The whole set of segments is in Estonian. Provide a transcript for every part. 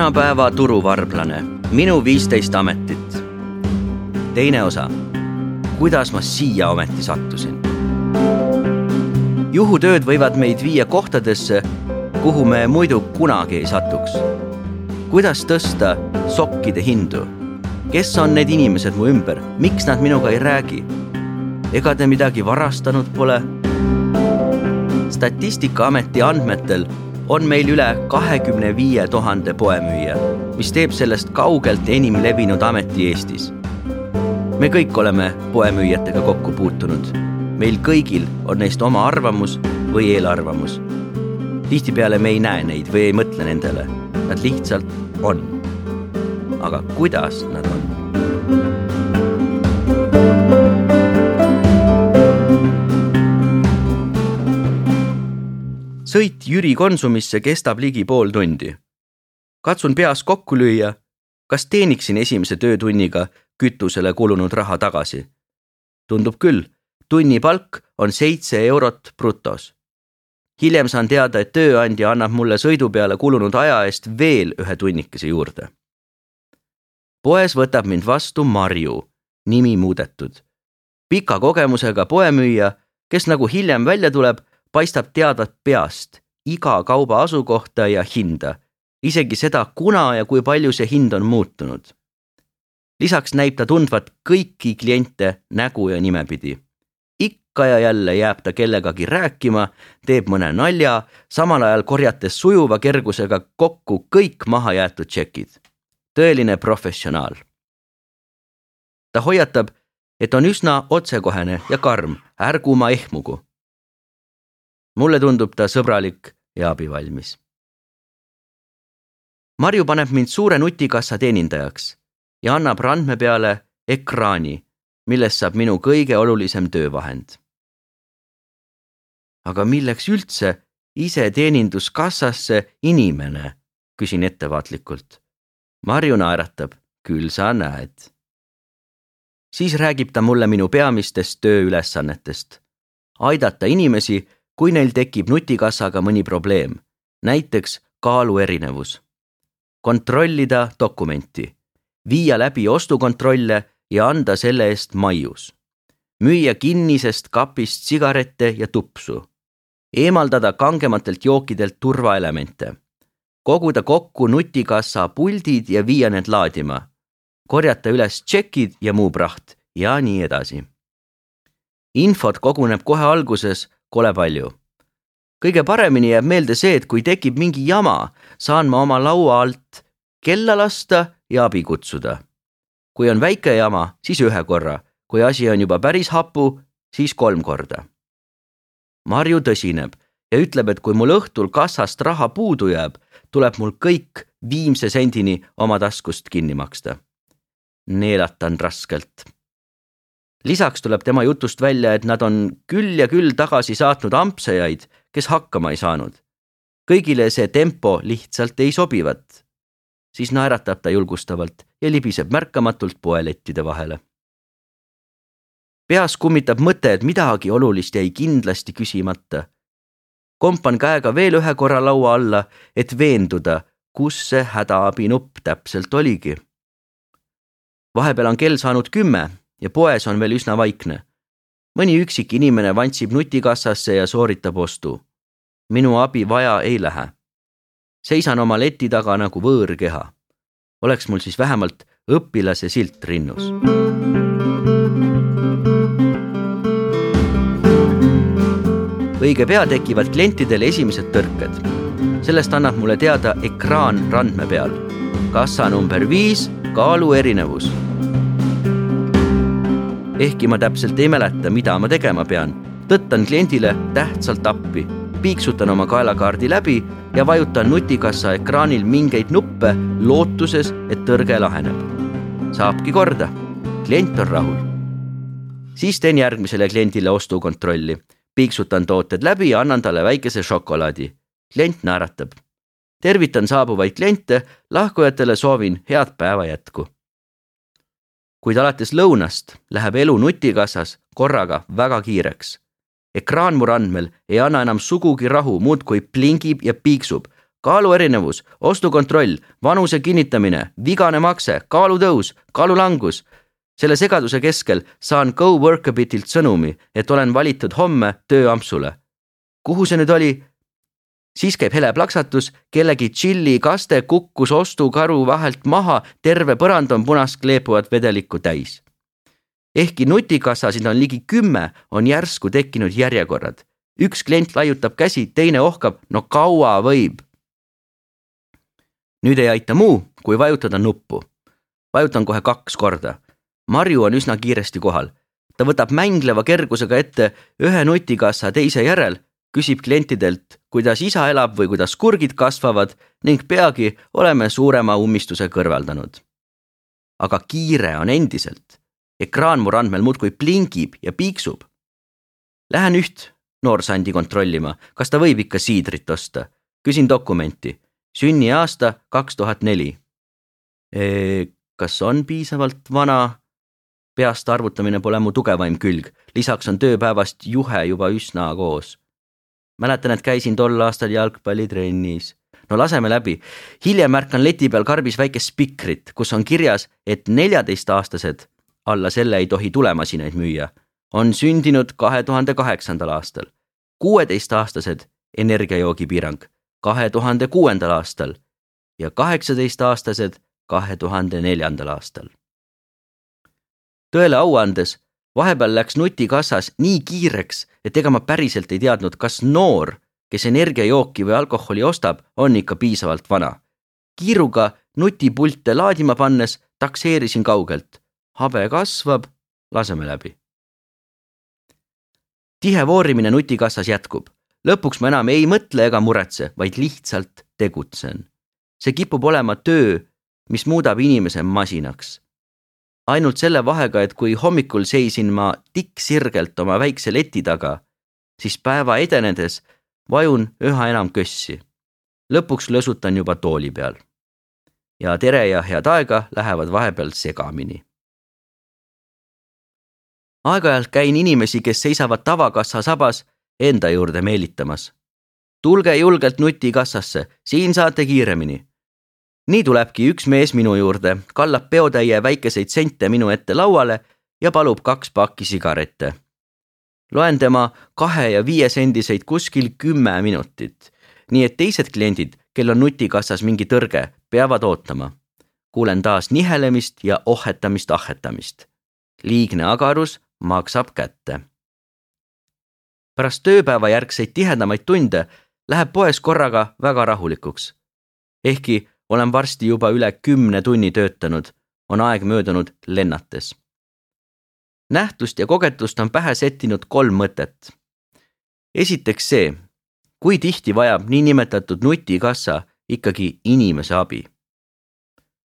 tänapäeva turuvarblane, minu viisteist ametit. teine osa, kuidas ma siia ometi sattusin. juhutööd võivad meid viia kohtadesse, kuhu me muidu kunagi ei satuks. kuidas tõsta sokkide hindu? kes on need inimesed mu ümber, miks nad minuga ei räägi? ega te midagi varastanud pole? statistikaameti andmetel on meil üle kahekümne viie tuhande poemüüja, mis teeb sellest kaugelt enim levinud ameti Eestis. me kõik oleme poemüüjatega kokku puutunud. meil kõigil on neist oma arvamus või eelarvamus. tihtipeale me ei näe neid või ei mõtle nendele, nad lihtsalt on. aga kuidas nad on? Sõit Jüri Konsumisse kestab ligi pool tundi. katsun peas kokku lüüa, kas teeniksin esimese töötunniga kütusele kulunud raha tagasi. tundub küll, tunnipalk on seitse eurot brutos. hiljem saan teada, et tööandja annab mulle sõidu peale kulunud aja eest veel ühe tunnikese juurde. poes võtab mind vastu Marju, nimi muudetud. pika kogemusega poemüüja, kes nagu hiljem välja tuleb paistab teadvat peast iga kauba asukohta ja hinda, isegi seda, kuna ja kui palju see hind on muutunud. lisaks näib ta tundvat kõiki kliente nägu ja nimepidi. ikka ja jälle jääb ta kellegagi rääkima, teeb mõne nalja, samal ajal korjates sujuva kergusega kokku kõik mahajäetud tšekid. tõeline professionaal. ta hoiatab, et on üsna otsekohene ja karm, ärgu ma ehmugu mulle tundub ta sõbralik ja abivalmis. Marju paneb mind suure nutikassa teenindajaks ja annab randme peale ekraani, millest saab minu kõige olulisem töövahend. aga milleks üldse iseteeninduskassasse inimene, küsin ettevaatlikult. Marju naeratab, küll sa näed. siis räägib ta mulle minu peamistest tööülesannetest. aidata inimesi kui neil tekib nutikassaga mõni probleem, näiteks kaalu erinevus. kontrollida dokumenti, viia läbi ostukontrolle ja anda selle eest maius. müüa kinnisest kapist sigarette ja tupsu. eemaldada kangematelt jookidelt turvaelemente. koguda kokku nutikassa puldid ja viia need laadima. korjata üles tšekid ja muu praht ja nii edasi infot koguneb kohe alguses kole palju. kõige paremini jääb meelde see, et kui tekib mingi jama, saan ma oma laua alt kella lasta ja abi kutsuda. kui on väike jama, siis ühe korra, kui asi on juba päris hapu, siis kolm korda. Marju tõsineb ja ütleb, et kui mul õhtul kassast raha puudu jääb, tuleb mul kõik viimse sendini oma taskust kinni maksta. neelatan raskelt lisaks tuleb tema jutust välja, et nad on küll ja küll tagasi saatnud ampsejaid, kes hakkama ei saanud. kõigile see tempo lihtsalt ei sobivat. siis naeratab ta julgustavalt ja libiseb märkamatult poelettide vahele. peas kummitab mõte, et midagi olulist jäi kindlasti küsimata. kompan käega veel ühe korra laua alla, et veenduda, kus see hädaabinupp täpselt oligi. vahepeal on kell saanud kümme ja poes on veel üsna vaikne. mõni üksik inimene vantsib nutikassasse ja sooritab ostu. minu abi vaja ei lähe. seisan oma leti taga nagu võõrkeha. oleks mul siis vähemalt õpilase silt rinnus. õige pea tekivad klientidel esimesed tõrked. sellest annab mulle teada ekraan randme peal. kassa number viis, kaalu erinevus ehkki ma täpselt ei mäleta, mida ma tegema pean. tõttan kliendile tähtsalt appi, piiksutan oma kaelakaardi läbi ja vajutan nutikassa ekraanil mingeid nuppe lootuses, et tõrge laheneb. saabki korda, klient on rahul. siis teen järgmisele kliendile ostukontrolli, piiksutan tooted läbi ja annan talle väikese šokolaadi. klient naeratab. tervitan saabuvaid kliente, lahkujatele soovin head päeva jätku kuid alates lõunast läheb elu nutikassas korraga väga kiireks. ekraan mu randmel ei anna enam sugugi rahu, muudkui plingib ja piiksub. kaalu erinevus, ostukontroll, vanuse kinnitamine, vigane makse, kaalutõus, kaalulangus. selle segaduse keskel saan Go-Workabitilt sõnumi, et olen valitud homme tööampsule. kuhu see nüüd oli? Siis käib hele plaksatus, kellegi tšillikaste kukkus ostukaru vahelt maha, terve põrand on punast kleepuvat vedelikku täis. ehkki nutikassasid on ligi kümme, on järsku tekkinud järjekorrad. üks klient laiutab käsi, teine ohkab, no kaua võib nüüd ei aita muu, kui vajutada nuppu. vajutan kohe kaks korda. Marju on üsna kiiresti kohal. ta võtab mängleva kergusega ette ühe nutikassa teise järel, küsib klientidelt, kuidas isa elab või kuidas kurgid kasvavad ning peagi oleme suurema ummistuse kõrvaldanud. aga kiire on endiselt. ekraan mu randmel muudkui plingib ja piiksub. Lähen üht noorsandi kontrollima, kas ta võib ikka siidrit osta. küsin dokumenti sünniaasta kaks tuhat neli. kas on piisavalt vana? peast arvutamine pole mu tugevaim külg, lisaks on tööpäevast juhe juba üsna koos. Mäletan, et käisin tol aastal jalgpallitrennis. no laseme läbi. hiljem märkan leti peal karbis väikest spikrit, kus on kirjas, et neljateistaastased, alla selle ei tohi tulemasinaid müüa, on sündinud kahe tuhande kaheksandal aastal. kuueteistaastased energiajoogipiirang kahe tuhande kuuendal aastal ja kaheksateistaastased kahe tuhande neljandal aastal. tõele au andes, vahepeal läks nutikassas nii kiireks, et ega ma päriselt ei teadnud, kas noor, kes energiajooki või alkoholi ostab, on ikka piisavalt vana. kiiruga nutipulte laadima pannes takseerisin kaugelt. habe kasvab, laseme läbi. tihe voorimine nutikassas jätkub lõpuks ma enam ei mõtle ega muretse, vaid lihtsalt tegutsen. see kipub olema töö, mis muudab inimese masinaks. Ainult selle vahega, et kui hommikul seisin ma tikksirgelt oma väikse leti taga, siis päeva edenedes vajun üha enam kössi. lõpuks lösutan juba tooli peal. ja tere ja head aega lähevad vahepeal segamini aeg-ajalt käin inimesi, kes seisavad tavakassa sabas enda juurde meelitamas. tulge julgelt nutikassasse, siin saate kiiremini. Nii tulebki üks mees minu juurde, kallab peotäie väikeseid sente minu ette lauale ja palub kaks pakki sigarette. loen tema kahe ja viie sendiseid kuskil kümme minutit, nii et teised kliendid, kel on nutikassas mingi tõrge, peavad ootama. kuulen taas nihelemist ja ohhetamist-ahhetamist. liigne agarus maksab kätte pärast tööpäeva järgseid tihedamaid tunde läheb poes korraga väga rahulikuks. ehkki olen varsti juba üle kümne tunni töötanud, on aeg möödunud lennates. nähtust ja kogetust on pähe sättinud kolm mõtet. esiteks see, kui tihti vajab niinimetatud nutikassa ikkagi inimese abi.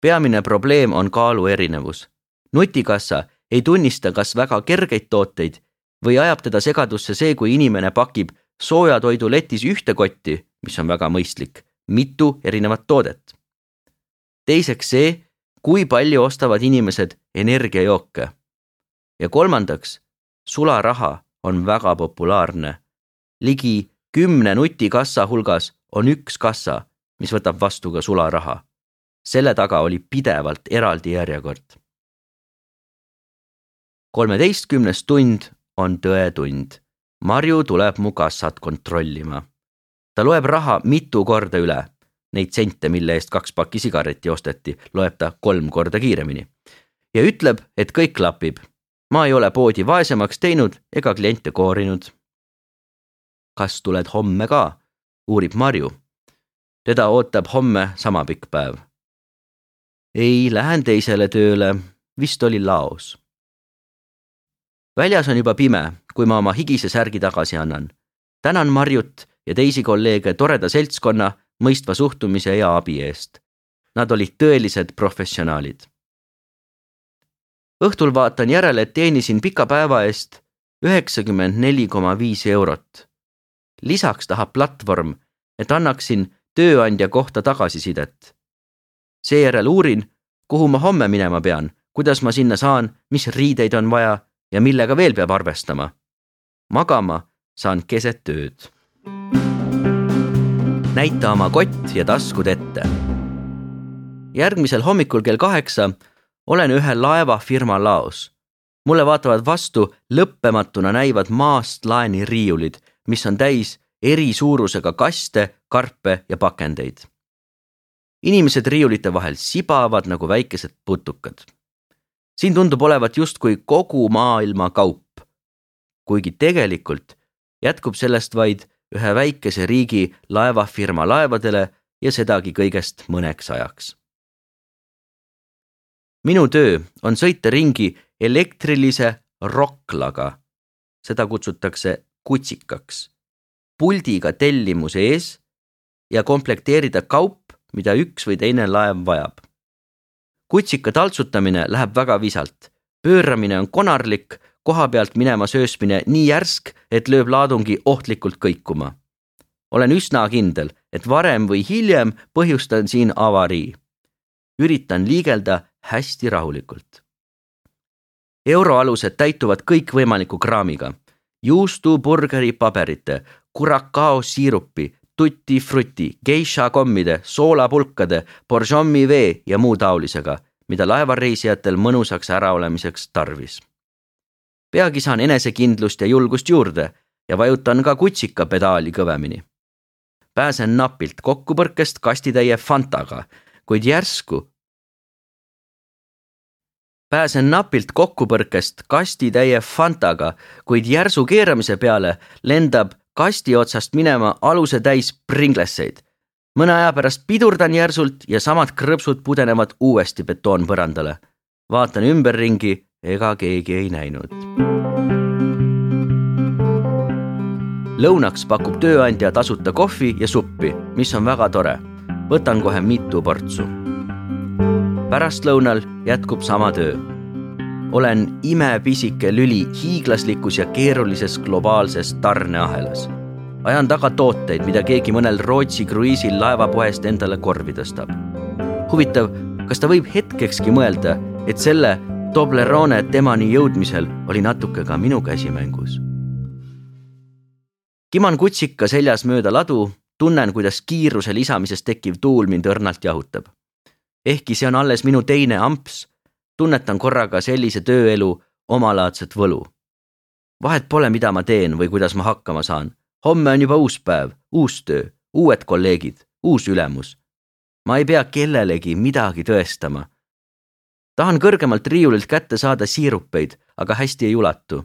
peamine probleem on kaalu erinevus. nutikassa ei tunnista kas väga kergeid tooteid või ajab teda segadusse see, kui inimene pakib soojatoidu letis ühte kotti, mis on väga mõistlik, mitu erinevat toodet. Teiseks see, kui palju ostavad inimesed energiajooke. ja kolmandaks, sularaha on väga populaarne. ligi kümne nutikassa hulgas on üks kassa, mis võtab vastu ka sularaha. selle taga oli pidevalt eraldi järjekord. kolmeteistkümnes tund on tõetund. Marju tuleb mu kassat kontrollima. ta loeb raha mitu korda üle. Neid sente, mille eest kaks pakki sigaretti osteti, loeb ta kolm korda kiiremini. ja ütleb, et kõik klapib. ma ei ole poodi vaesemaks teinud ega kliente koorinud. kas tuled homme ka? uurib Marju. teda ootab homme sama pikk päev. ei, lähen teisele tööle, vist oli laos väljas on juba pime, kui ma oma higise särgi tagasi annan. tänan Marjut ja teisi kolleege toreda seltskonna, mõistva suhtumise ja abi eest. Nad olid tõelised professionaalid. õhtul vaatan järele, et teenisin pika päeva eest üheksakümmend neli koma viis eurot. lisaks tahab platvorm, et annaksin tööandja kohta tagasisidet. seejärel uurin, kuhu ma homme minema pean, kuidas ma sinna saan, mis riideid on vaja ja millega veel peab arvestama. magama saan keset ööd näita oma kott ja taskud ette. järgmisel hommikul kell kaheksa olen ühe laevafirma laos. mulle vaatavad vastu lõppematuna näivad maast laeni riiulid, mis on täis eri suurusega kaste, karpe ja pakendeid. inimesed riiulite vahel sibavad nagu väikesed putukad. siin tundub olevat justkui kogu maailma kaup. kuigi tegelikult jätkub sellest vaid ühe väikese riigi laevafirma laevadele ja sedagi kõigest mõneks ajaks. Minu töö on sõita ringi elektrilise rokklaga, seda kutsutakse kutsikaks, puldiga tellimuse ees ja komplekteerida kaup, mida üks või teine laev vajab. kutsika taltsutamine läheb väga visalt, pööramine on konarlik, koha pealt minema söösmine nii järsk, et lööb laadungi ohtlikult kõikuma. olen üsna kindel, et varem või hiljem põhjustan siin avarii. üritan liigelda hästi rahulikult. euroalused täituvad kõikvõimaliku kraamiga, juustu, burgeri, paberite, kurakao siirupi, tutti-frutti, geisha kommide, soolapulkade, boržommi vee ja muu taolisega, mida laevareisijatel mõnusaks äraolemiseks tarvis. Peagi saan enesekindlust ja julgust juurde ja vajutan ka kutsika pedaali kõvemini. pääsen napilt kokkupõrkest kastitäie Fantaga, kuid järsku pääsen napilt kokkupõrkest kastitäie Fantaga, kuid järsu keeramise peale lendab kasti otsast minema alusetäis Pringleseid. mõne aja pärast pidurdan järsult ja samad krõpsud pudenevad uuesti betoonpõrandale. vaatan ümberringi, ega keegi ei näinud. lõunaks pakub tööandja tasuta kohvi ja suppi, mis on väga tore. võtan kohe mitu portsu pärastlõunal jätkub sama töö. olen imepisike lüli hiiglaslikus ja keerulises globaalses tarneahelas. ajan taga tooteid, mida keegi mõnel Rootsi kruiisil laevapoest endale korvi tõstab. huvitav, kas ta võib hetkekski mõelda, et selle Toblerone temani jõudmisel oli natuke ka minu käsi mängus. kiman kutsika seljas mööda ladu, tunnen, kuidas kiiruse lisamisest tekkiv tuul mind õrnalt jahutab ehkki see on alles minu teine amps, tunnetan korraga sellise tööelu omalaadset võlu. vahet pole, mida ma teen või kuidas ma hakkama saan. homme on juba uus päev, uus töö, uued kolleegid, uus ülemus. ma ei pea kellelegi midagi tõestama. Tahan kõrgemalt riiulilt kätte saada siirupeid, aga hästi ei ulatu.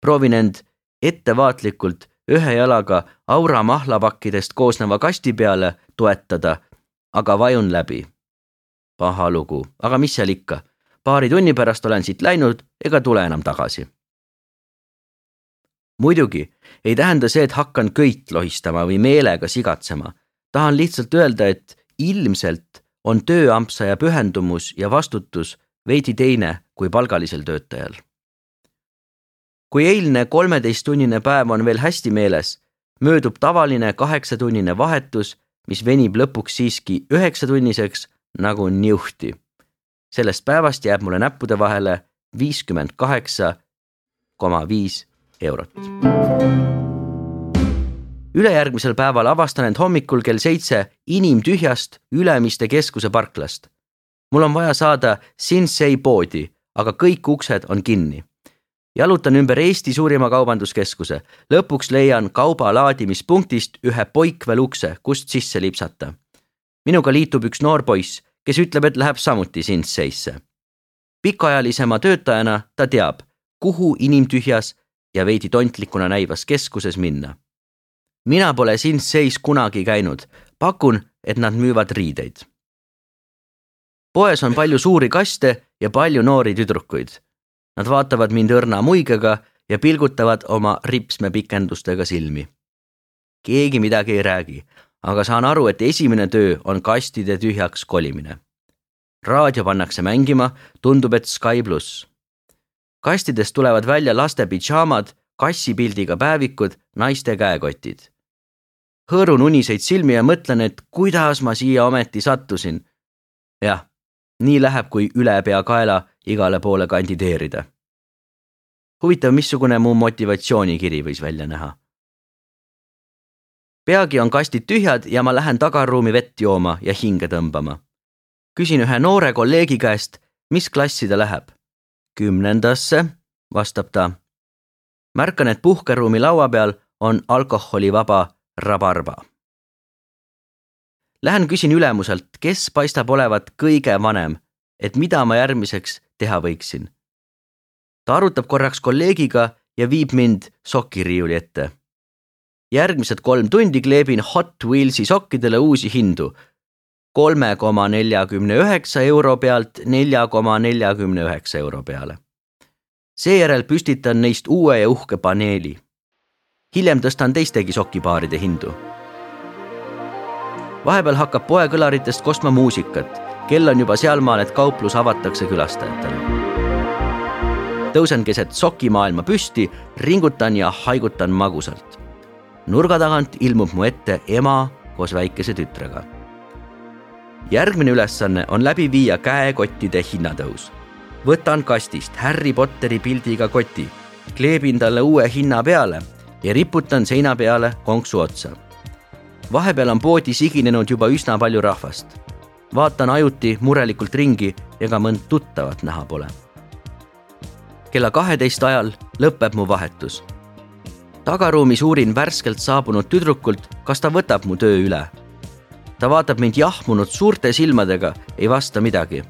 proovin end ettevaatlikult ühe jalaga aura mahlapakkidest koosneva kasti peale toetada, aga vajun läbi paha lugu, aga mis seal ikka. paari tunni pärast olen siit läinud ega tule enam tagasi. muidugi ei tähenda see, et hakkan köit lohistama või meelega sigatsema. tahan lihtsalt öelda, et ilmselt on tööampsaja pühendumus ja vastutus veidi teine kui palgalisel töötajal. kui eilne kolmeteisttunnine päev on veel hästi meeles, möödub tavaline kaheksatunnine vahetus, mis venib lõpuks siiski üheksatunniseks nagu niuhti. sellest päevast jääb mulle näppude vahele viiskümmend kaheksa koma viis eurot. Ülejärgmisel päeval avastan end hommikul kell seitse inimtühjast Ülemiste keskuse parklast. mul on vaja saada Sinsei poodi, aga kõik uksed on kinni. jalutan ümber Eesti suurima kaubanduskeskuse, lõpuks leian kauba laadimispunktist ühe poikvel ukse, kust sisse lipsata minuga liitub üks noor poiss, kes ütleb, et läheb samuti Sinseisse. pikaajalisema töötajana ta teab, kuhu inimtühjas ja veidi tontlikuna näivas keskuses minna. Mina pole Sinseis kunagi käinud, pakun, et nad müüvad riideid. poes on palju suuri kaste ja palju noori tüdrukuid. Nad vaatavad mind õrna muigega ja pilgutavad oma ripsmepikendustega silmi. keegi midagi ei räägi, aga saan aru, et esimene töö on kastide tühjaks kolimine. raadio pannakse mängima, tundub, et Sky pluss. kastidest tulevad välja laste pidžaamad, kassipildiga päevikud, naiste käekotid. hõõrun uniseid silmi ja mõtlen, et kuidas ma siia ometi sattusin. jah, nii läheb, kui ülepeakaela igale poole kandideerida. huvitav, missugune mu motivatsioonikiri võis välja näha peagi on kastid tühjad ja ma lähen tagaruumi vett jooma ja hinge tõmbama. küsin ühe noore kolleegi käest, mis klassi ta läheb. kümnendasse, vastab ta. Märkan, et puhkeruumi laua peal on alkoholivaba rabarba. Lähen küsin ülemuselt, kes paistab olevat kõige vanem, et mida ma järgmiseks teha võiksin. ta arutab korraks kolleegiga ja viib mind sokiriiuli ette. järgmised kolm tundi kleebin Hot Wheelsi sokkidele uusi hindu. kolme koma neljakümne üheksa euro pealt nelja koma neljakümne üheksa euro peale. Seejärel püstitan neist uue ja uhke paneeli. hiljem tõstan teistegi sokipaaride hindu vahepeal hakkab poekõlaritest kostma muusikat. kell on juba sealmaal, et kauplus avatakse külastajatele tõusen keset sokimaailma püsti, ringutan ja haigutan magusalt. nurga tagant ilmub mu ette ema koos väikese tütrega. järgmine ülesanne on läbi viia käekottide hinnatõus. Võtan kastist Harry Potteri pildiga koti, kleebin talle uue hinna peale ja riputan seina peale konksu otsa. vahepeal on poodi siginenud juba üsna palju rahvast. vaatan ajuti murelikult ringi, ega mõnd tuttavat näha pole kella kaheteist ajal lõpeb mu vahetus. tagaruumis uurin värskelt saabunud tüdrukult, kas ta võtab mu töö üle. ta vaatab mind jahmunud suurte silmadega, ei vasta midagi.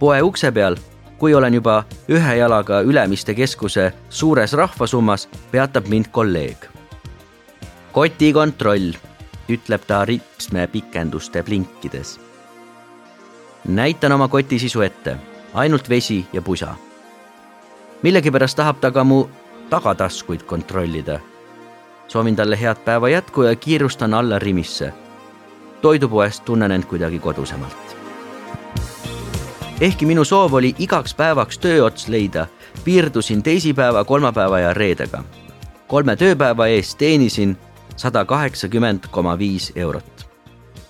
Poe ukse peal, kui olen juba ühe jalaga Ülemiste keskuse suures rahvasummas, peatab mind kolleeg. kotikontroll, ütleb ta ripsme pikenduste blinkides. näitan oma koti sisu ette, ainult vesi ja pusa millegipärast tahab ta ka mu tagataskuid kontrollida. soovin talle head päeva jätku ja kiirustan alla Rimisse. toidupoest tunnen end kuidagi kodusemalt. Ehkki minu soov oli igaks päevaks tööots leida, piirdusin teisipäeva, kolmapäeva ja reedega. kolme tööpäeva eest teenisin sada kaheksakümmend koma viis eurot.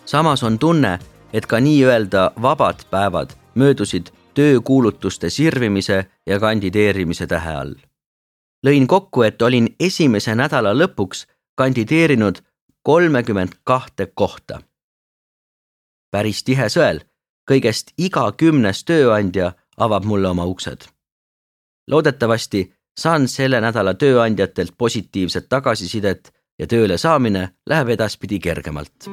samas on tunne, et ka nii-öelda vabad päevad möödusid töökuulutuste sirvimise ja kandideerimise tähe all. lõin kokku, et olin esimese nädala lõpuks kandideerinud kolmekümmend kahte kohta. päris tihe sõel, kõigest iga kümnes tööandja avab mulle oma uksed. loodetavasti saan selle nädala tööandjatelt positiivset tagasisidet ja tööle saamine läheb edaspidi kergemalt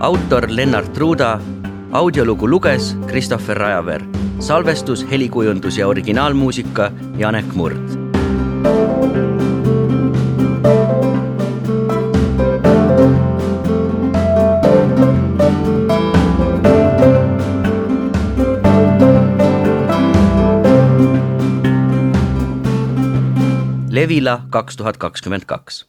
autor Lennart Ruuda, audiolugu luges Christopher Rajaveer, salvestus, helikujundus ja originaalmuusika Janek Murd. Levila kaks tuhat kakskümmend kaks